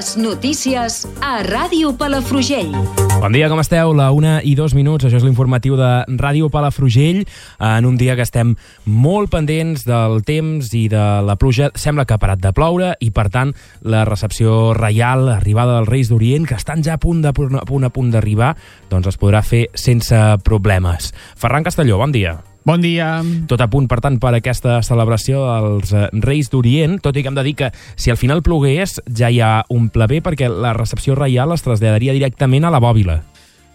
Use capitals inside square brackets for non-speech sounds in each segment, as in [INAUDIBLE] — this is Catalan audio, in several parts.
Les notícies a Ràdio Palafrugell. Bon dia, com esteu? La una i dos minuts, això és l'informatiu de Ràdio Palafrugell, en un dia que estem molt pendents del temps i de la pluja. Sembla que ha parat de ploure i, per tant, la recepció reial, arribada dels Reis d'Orient, que estan ja a punt, de, a punt, a punt d'arribar, doncs es podrà fer sense problemes. Ferran Castelló, bon dia. Bon dia. Tot a punt, per tant, per aquesta celebració dels eh, Reis d'Orient, tot i que hem de dir que si al final plogués ja hi ha un pla B perquè la recepció reial es traslladaria directament a la bòbila.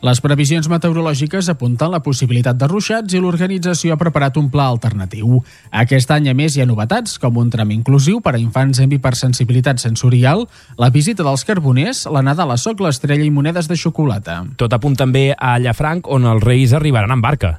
Les previsions meteorològiques apunten la possibilitat de ruixats i l'organització ha preparat un pla alternatiu. Aquest any, a més, hi ha novetats, com un tram inclusiu per a infants amb hipersensibilitat sensorial, la visita dels carboners, la Nadal a Soc, l'Estrella i monedes de xocolata. Tot a punt també a Llafranc, on els Reis arribaran en barca.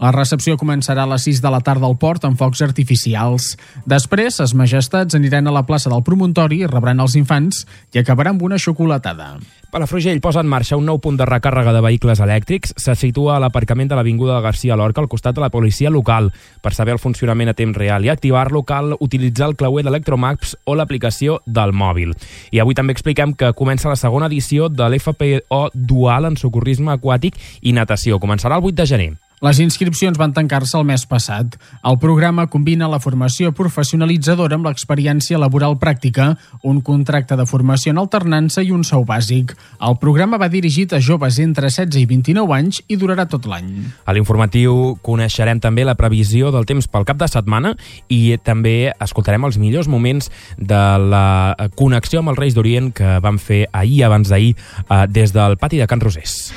La recepció començarà a les 6 de la tarda al port amb focs artificials. Després, les majestats aniran a la plaça del promontori, rebran els infants i acabarà amb una xocolatada. Palafrugell posa en marxa un nou punt de recàrrega de vehicles elèctrics. Se situa a l'aparcament de l'Avinguda de Garcia Lorca, al costat de la policia local. Per saber el funcionament a temps real i activar-lo cal utilitzar el clauer d'Electromaps o l'aplicació del mòbil. I avui també expliquem que comença la segona edició de l'FPO Dual en socorrisme aquàtic i natació. Començarà el 8 de gener. Les inscripcions van tancar-se el mes passat. El programa combina la formació professionalitzadora amb l'experiència laboral pràctica, un contracte de formació en alternança i un sou bàsic. El programa va dirigit a joves entre 16 i 29 anys i durarà tot l'any. A l'informatiu coneixerem també la previsió del temps pel cap de setmana i també escoltarem els millors moments de la connexió amb els Reis d'Orient que vam fer ahir abans d'ahir eh, des del pati de Can Rosés.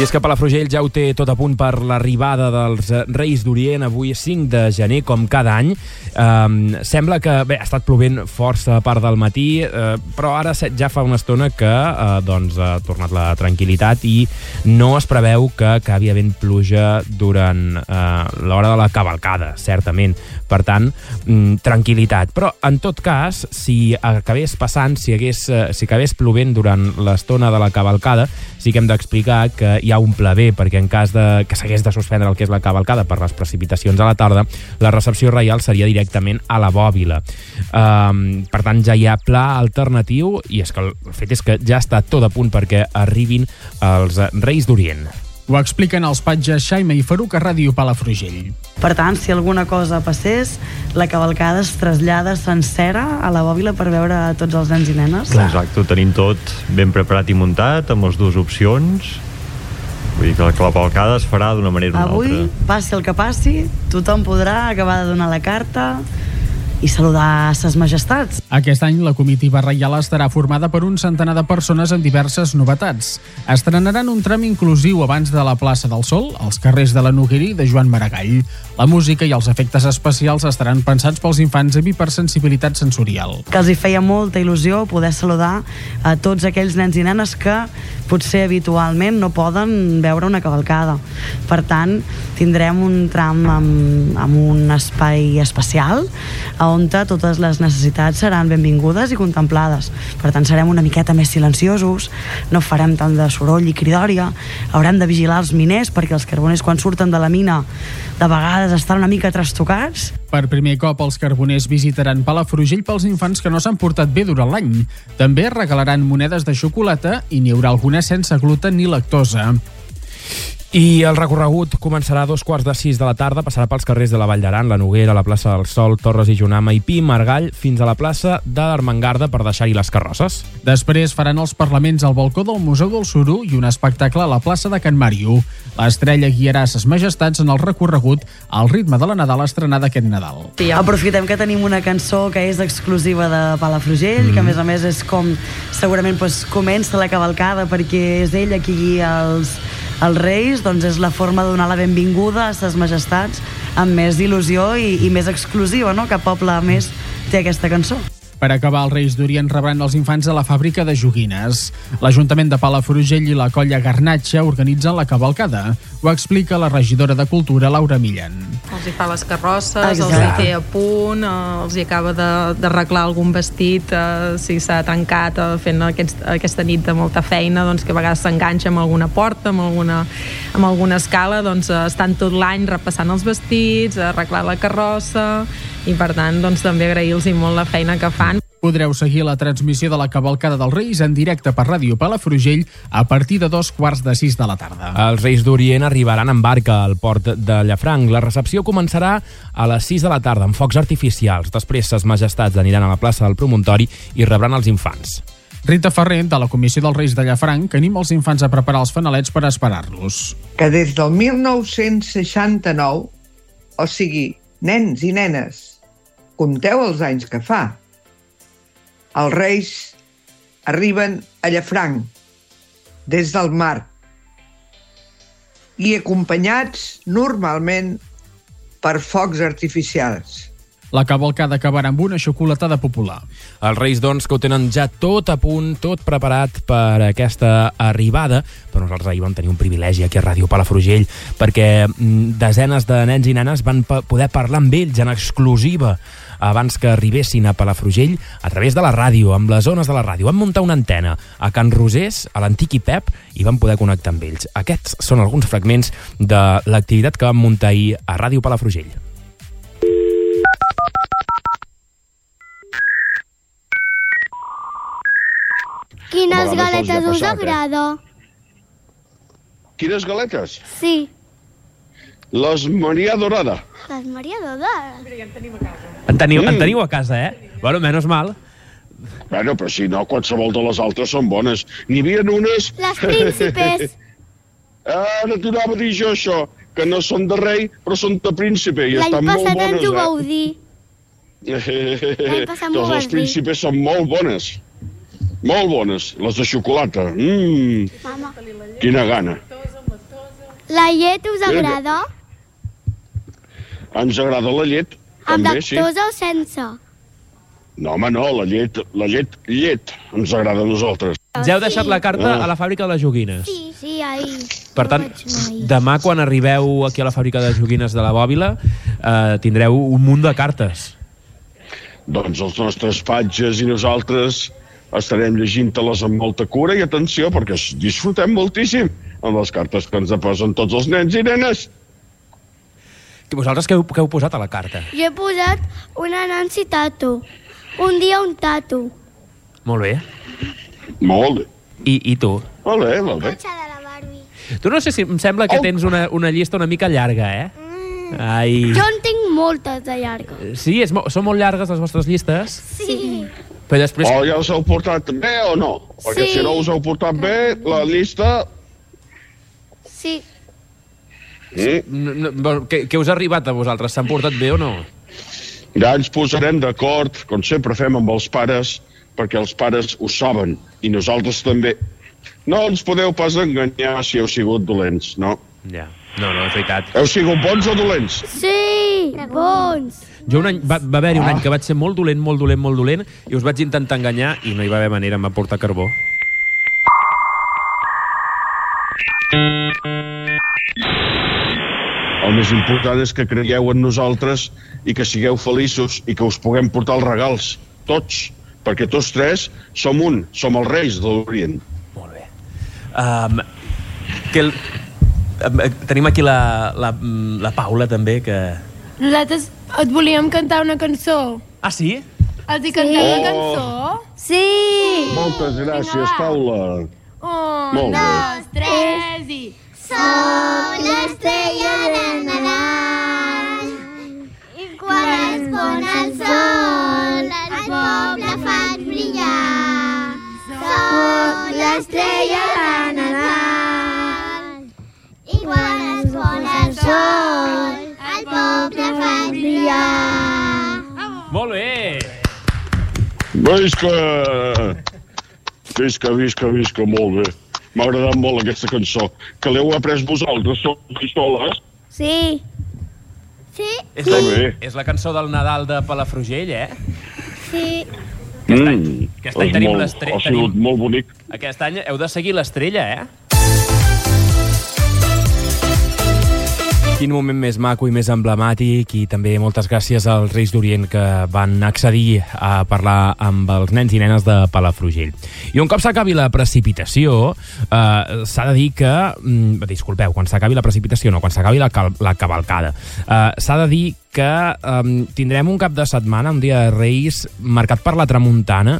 I és que Palafrugell ja ho té tot a punt per l'arribada dels Reis d'Orient, avui 5 de gener, com cada any. Um, sembla que, bé, ha estat plovent força a part del matí, uh, però ara ja fa una estona que uh, doncs, ha tornat la tranquil·litat i no es preveu que acabi havent pluja durant uh, l'hora de la cavalcada, certament. Per tant, mm, tranquil·litat. Però, en tot cas, si acabés passant, si, hagués, uh, si acabés plovent durant l'estona de la cavalcada, sí que hem d'explicar que hi ha un pla B, perquè en cas de, que s'hagués de suspendre el que és la cavalcada per les precipitacions a la tarda, la recepció reial seria directament a la bòbila. Um, per tant, ja hi ha pla alternatiu i és que el fet és que ja està tot a punt perquè arribin els Reis d'Orient. Ho expliquen els patges Xaime i Faruc a Ràdio Palafrugell. Per tant, si alguna cosa passés, la cavalcada es trasllada sencera a la bòbila per veure tots els nens i nenes. Clar. Exacte, ho tenim tot ben preparat i muntat, amb les dues opcions. Vull dir que la cavalcada es farà d'una manera o Avui, una altra. passi el que passi, tothom podrà acabar de donar la carta i saludar ses majestats. Aquest any la comitiva reial estarà formada per un centenar de persones amb diverses novetats. Estrenaran un tram inclusiu abans de la plaça del Sol, als carrers de la Noguera i de Joan Maragall. La música i els efectes especials estaran pensats pels infants amb hipersensibilitat sensorial. Que els hi feia molta il·lusió poder saludar a tots aquells nens i nenes que potser habitualment no poden veure una cavalcada. Per tant, tindrem un tram amb, amb un espai especial on totes les necessitats seran benvingudes i contemplades. Per tant, serem una miqueta més silenciosos, no farem tant de soroll i cridòria, haurem de vigilar els miners perquè els carboners quan surten de la mina de vegades estan una mica trastocats. Per primer cop, els carboners visitaran Palafrugell pels infants que no s'han portat bé durant l'any. També regalaran monedes de xocolata i n'hi haurà alguna sense gluten ni lactosa. I el recorregut començarà a dos quarts de sis de la tarda, passarà pels carrers de la Vall d'Aran, la Noguera, la plaça del Sol, Torres i Junama i Pi, Margall, fins a la plaça de l'Armengarda per deixar-hi les carrosses. Després faran els parlaments al balcó del Museu del Suro i un espectacle a la plaça de Can Màriu. L'estrella guiarà ses majestats en el recorregut al ritme de la Nadal estrenada aquest Nadal. Aprofitem que tenim una cançó que és exclusiva de Palafrugell, mm. que a més a més és com segurament pues, comença la cavalcada perquè és ella qui guia els, els reis, doncs és la forma de donar la benvinguda a ses majestats amb més il·lusió i, i més exclusiva, no? Cap poble més té aquesta cançó. Per acabar, els Reis d'Orient rebran els infants a la fàbrica de joguines. L'Ajuntament de Palafrugell i la colla Garnatxa organitzen la cavalcada. Ho explica la regidora de Cultura, Laura Millan. Els hi fa les carrosses, Exacte. els hi té a punt, eh, els hi acaba de- d'arreglar algun vestit, eh, si s'ha tancat eh, fent aquest, aquesta nit de molta feina, doncs que a vegades s'enganxa amb alguna porta, amb alguna, amb alguna escala, doncs eh, estan tot l'any repassant els vestits, arreglar la carrossa, i per tant doncs, també agrair-los molt la feina que fan. Podreu seguir la transmissió de la cavalcada dels Reis en directe per Ràdio Palafrugell a partir de dos quarts de sis de la tarda. Els Reis d'Orient arribaran en barca al port de Llafranc. La recepció començarà a les 6 de la tarda amb focs artificials. Després, ses majestats aniran a la plaça del Promontori i rebran els infants. Rita Ferrer, de la Comissió dels Reis de Llafranc, anima els infants a preparar els fanalets per esperar-los. que des del 1969, o sigui, nens i nenes, compteu els anys que fa, els reis arriben a Llafranc, des del mar, i acompanyats normalment per focs artificials. La cavalcada acabarà amb una xocolatada popular. Els Reis, doncs, que ho tenen ja tot a punt, tot preparat per aquesta arribada, però nosaltres ahir vam tenir un privilegi aquí a Ràdio Palafrugell, perquè mm, desenes de nens i nenes van poder parlar amb ells en exclusiva abans que arribessin a Palafrugell a través de la ràdio, amb les zones de la ràdio. Van muntar una antena a Can Rosés, a l'antic IPEP, i van poder connectar amb ells. Aquests són alguns fragments de l'activitat que vam muntar ahir a Ràdio Palafrugell. Quines A galetes us eh? agrada? Quines galetes? Sí, Les Maria Dorada. les Maria Dodar. En teniu, Mm. en teniu a casa, eh? Bueno, menys mal. Bueno, però si no, qualsevol de les altres són bones. N'hi havia unes... Les príncipes. [LAUGHS] Ara t'ho anava a dir jo, això, que no són de rei, però són de príncipe, i L'any estan molt passat bones, ens ho eh? vau dir. [LAUGHS] L'any passat m'ho les príncipes són molt bones. Molt bones, les de xocolata. Mmm, Mama. quina gana. La llet us agrada? Ens agrada la llet, Amb també, sí. lactosa o sense? No, home, no, la llet, la llet, llet, ens agrada a nosaltres. Ens heu deixat la carta Ah. a la fàbrica de les joguines. Sí, sí, ahir. Per tant, ahir. demà quan arribeu aquí a la fàbrica de joguines de la Bòbila eh, tindreu un munt de cartes. Doncs els nostres patges i nosaltres estarem llegint-te-les amb molta cura i atenció, perquè es- disfrutem moltíssim amb les cartes que ens posen tots els nens i nenes. Que Vosaltres què heu, què heu posat a la carta? Jo he posat una Nancy Tato. Un dia un tato. Molt bé. Molt bé. I, i tu? Molt bé, molt bé. Cotxe de la Barbie. Tu no sé si em sembla que Oh. tens una, una llista una mica llarga, eh? Ai... Jo en tinc moltes de llargues. Sí, és, mo- són molt llargues les vostres llistes, Sí. però després... O ja us heu portat bé o no? Perquè Sí. si no us heu portat bé, la llista... Sí. Mm, No, no, què, què us ha arribat a vosaltres? S'han portat bé o no? ja ens posarem d'acord, com sempre fem amb els pares, perquè els pares ho saben, i nosaltres també. No ens podeu pas enganyar si heu sigut dolents, no? Ja, no, no, és veritat. Heu sigut bons o dolents? Sí, bons. Jo un any, va, va haver-hi un any que vaig ser molt dolent, molt dolent, molt dolent, i us vaig intentar enganyar i no hi va haver manera, em va portar carbó. El més important és que creieu en nosaltres i que sigueu feliços i que us puguem portar els regals, tots, perquè tots tres som un, som els reis de l'Orient. Molt bé. Um, que el, um, tenim aquí la, la, mm, la Paula, també, que... Nosaltres et volíem cantar una cançó. Ah, sí? Els hi cantem Oh. la cançó? Sí. Moltes gràcies, Vinga. Paula. Un, Molt bé. dos, tres i... Som l'estrella de Nadal. I quan es pon el sol, el poble fan brillar. Som l'estrella de Nadal. I quan es pon el sol, el poble fan brillar. Molt bé! Visca! Visca, visca, visca, molt bé. M'ha agradat molt aquesta cançó. Que l'heu après vosaltres, sou pistoles? Sí. Sí? És la, bé. és la cançó del Nadal de Palafrugell, eh? Sí. Aquest any, aquest any és tenim l'estrella. Ha sigut molt bonic. Aquest any heu de seguir l'estrella, eh? Quin moment més maco i més emblemàtic i també moltes gràcies als Reis d'Orient que van accedir a parlar amb els nens i nenes de Palafrugell. I un cop s'acabi la precipitació, eh, s'ha de dir que... Mm, disculpeu, quan s'acabi la precipitació, no, quan s'acabi la, la cavalcada, eh, s'ha de dir que eh, tindrem un cap de setmana, un dia de Reis, marcat per la tramuntana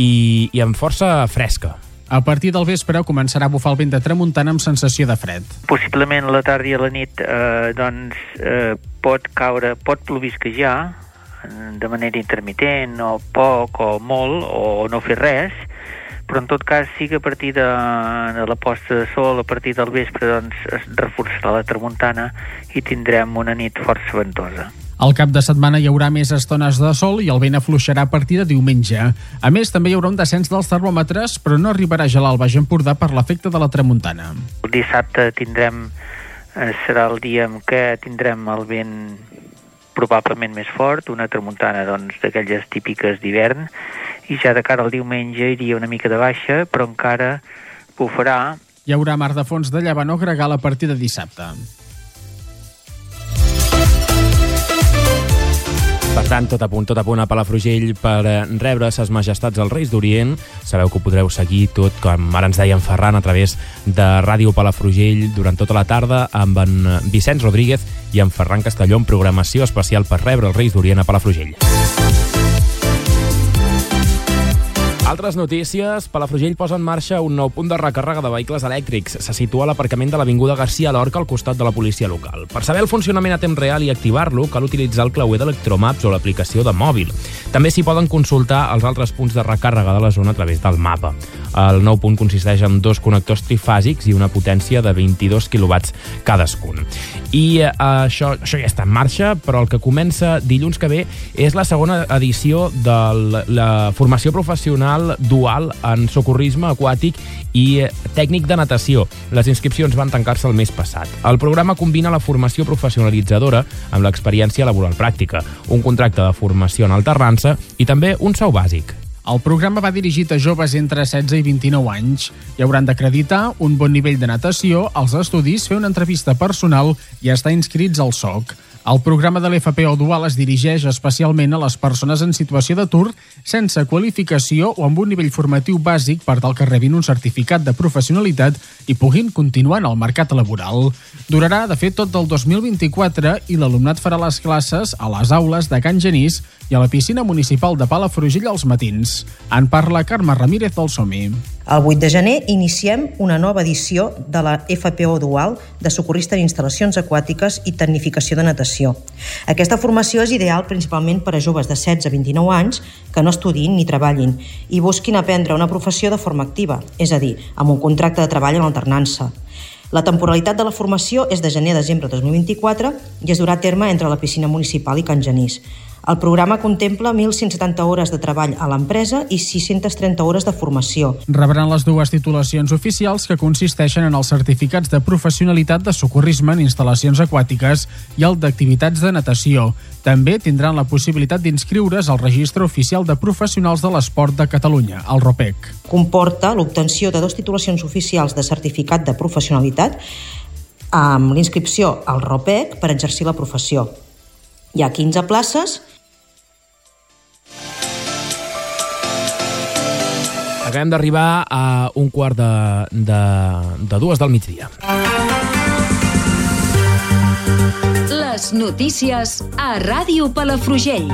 i, i amb força fresca. A partir del vespre començarà a bufar el vent de tramuntana amb sensació de fred. Possiblement la tarda i la nit eh, doncs, eh, pot caure, pot plovisquejar de manera intermitent o poc o molt o no fer res, però en tot cas sí que a partir de, de la posta de sol, a partir del vespre, doncs, es reforçarà la tramuntana i tindrem una nit força ventosa. Al cap de setmana hi haurà més estones de sol i el vent afluixarà a partir de diumenge. A més, també hi haurà un descens dels termòmetres, però no arribarà a gelar al Baix Empordà per l'efecte de la tramuntana. El dissabte tindrem, eh, serà el dia en què tindrem el vent probablement més fort, una tramuntana doncs, d'aquelles típiques d'hivern, i ja de cara al diumenge iria una mica de baixa, però encara bufarà Hi haurà mar de fons de llevant o gregal a partir de dissabte. Per tant, tot a punt, tot a punt a Palafrugell per eh, rebre ses majestats als Reis d'Orient. Sabeu que ho podreu seguir tot, com ara ens deia en Ferran, a través de Ràdio Palafrugell durant tota la tarda amb en Vicenç Rodríguez i en Ferran Castelló en programació especial per rebre els Reis d'Orient a Palafrugell. Altres notícies. Palafrugell posa en marxa un nou punt de recàrrega de vehicles elèctrics. Se situa a l'aparcament de l'Avinguda Garcia Lorca al costat de la policia local. Per saber el funcionament a temps real i activar-lo, cal utilitzar el clauer d'Electromaps o l'aplicació de mòbil. També s'hi poden consultar els altres punts de recàrrega de la zona a través del mapa. El nou punt consisteix en dos connectors trifàsics i una potència de 22 kW cadascun. I eh, això, això ja està en marxa, però el que comença dilluns que ve és la segona edició de la formació professional dual en socorrisme aquàtic i eh, tècnic de natació. Les inscripcions van tancar-se el mes passat. El programa combina la formació professionalitzadora amb l'experiència laboral pràctica, un contracte de formació en alternança i també un sou bàsic. El programa va dirigit a joves entre 16 i 29 anys i hauran d'acreditar un bon nivell de natació, als estudis, fer una entrevista personal i estar inscrits al SOC. El programa de l'FPO Dual es dirigeix especialment a les persones en situació d'atur sense qualificació o amb un nivell formatiu bàsic per tal que rebin un certificat de professionalitat i puguin continuar en el mercat laboral. Durarà, de fet, tot del 2024 i l'alumnat farà les classes a les aules de Can Genís i a la piscina municipal de Palafrugell als matins. En parla Carme Ramírez del Somi. El 8 de gener iniciem una nova edició de la FPO Dual de socorrista en instal·lacions aquàtiques i tecnificació de natació. Aquesta formació és ideal principalment per a joves de 16 a 29 anys que no estudin ni treballin i busquin aprendre una professió de forma activa, és a dir, amb un contracte de treball en alternança. La temporalitat de la formació és de gener a desembre de 2024 i es durà a terme entre la piscina municipal i Can Genís. El programa contempla 1.170 hores de treball a l'empresa i 630 hores de formació. Rebran les dues titulacions oficials que consisteixen en els certificats de professionalitat de socorrisme en instal·lacions aquàtiques i el d'activitats de natació. També tindran la possibilitat d'inscriure's al Registre Oficial de Professionals de l'Esport de Catalunya, el ROPEC. Comporta l'obtenció de dues titulacions oficials de certificat de professionalitat amb l'inscripció al ROPEC per exercir la professió. Hi ha 15 places Acabem d'arribar a un quart de, de, de dues del migdia. Les notícies a Ràdio Palafrugell.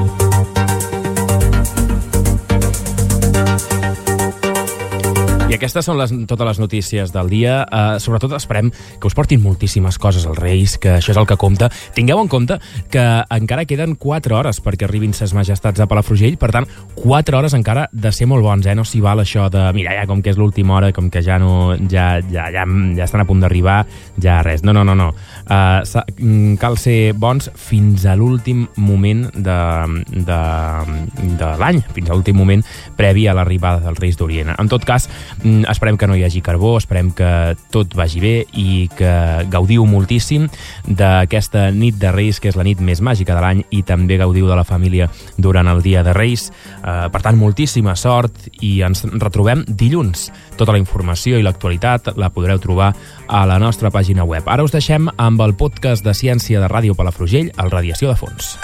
Aquestes són les, totes les notícies del dia. Uh, sobretot esperem que us portin moltíssimes coses als Reis, que això és el que compta. Tingueu en compte que encara queden 4 hores perquè arribin ses majestats a Palafrugell, per tant, 4 hores encara de ser molt bons, eh? No s'hi val això de, mira, ja com que és l'última hora, com que ja no... ja, ja, ja, ja estan a punt d'arribar, ja res. No, no, no, no. Uh, cal ser bons fins a l'últim moment de, de, de l'any, fins a l'últim moment previ a l'arribada dels Reis d'Orient. En tot cas, mm, Esperem que no hi hagi carbó, esperem que tot vagi bé i que gaudiu moltíssim d'aquesta nit de Reis, que és la nit més màgica de l'any, i també gaudiu de la família durant el dia de Reis. Eh, per tant, moltíssima sort i ens retrobem dilluns. Tota la informació i l'actualitat la podreu trobar a la nostra pàgina web. Ara us deixem amb el podcast de Ciència de Ràdio Palafrugell, el Radiació de Fons.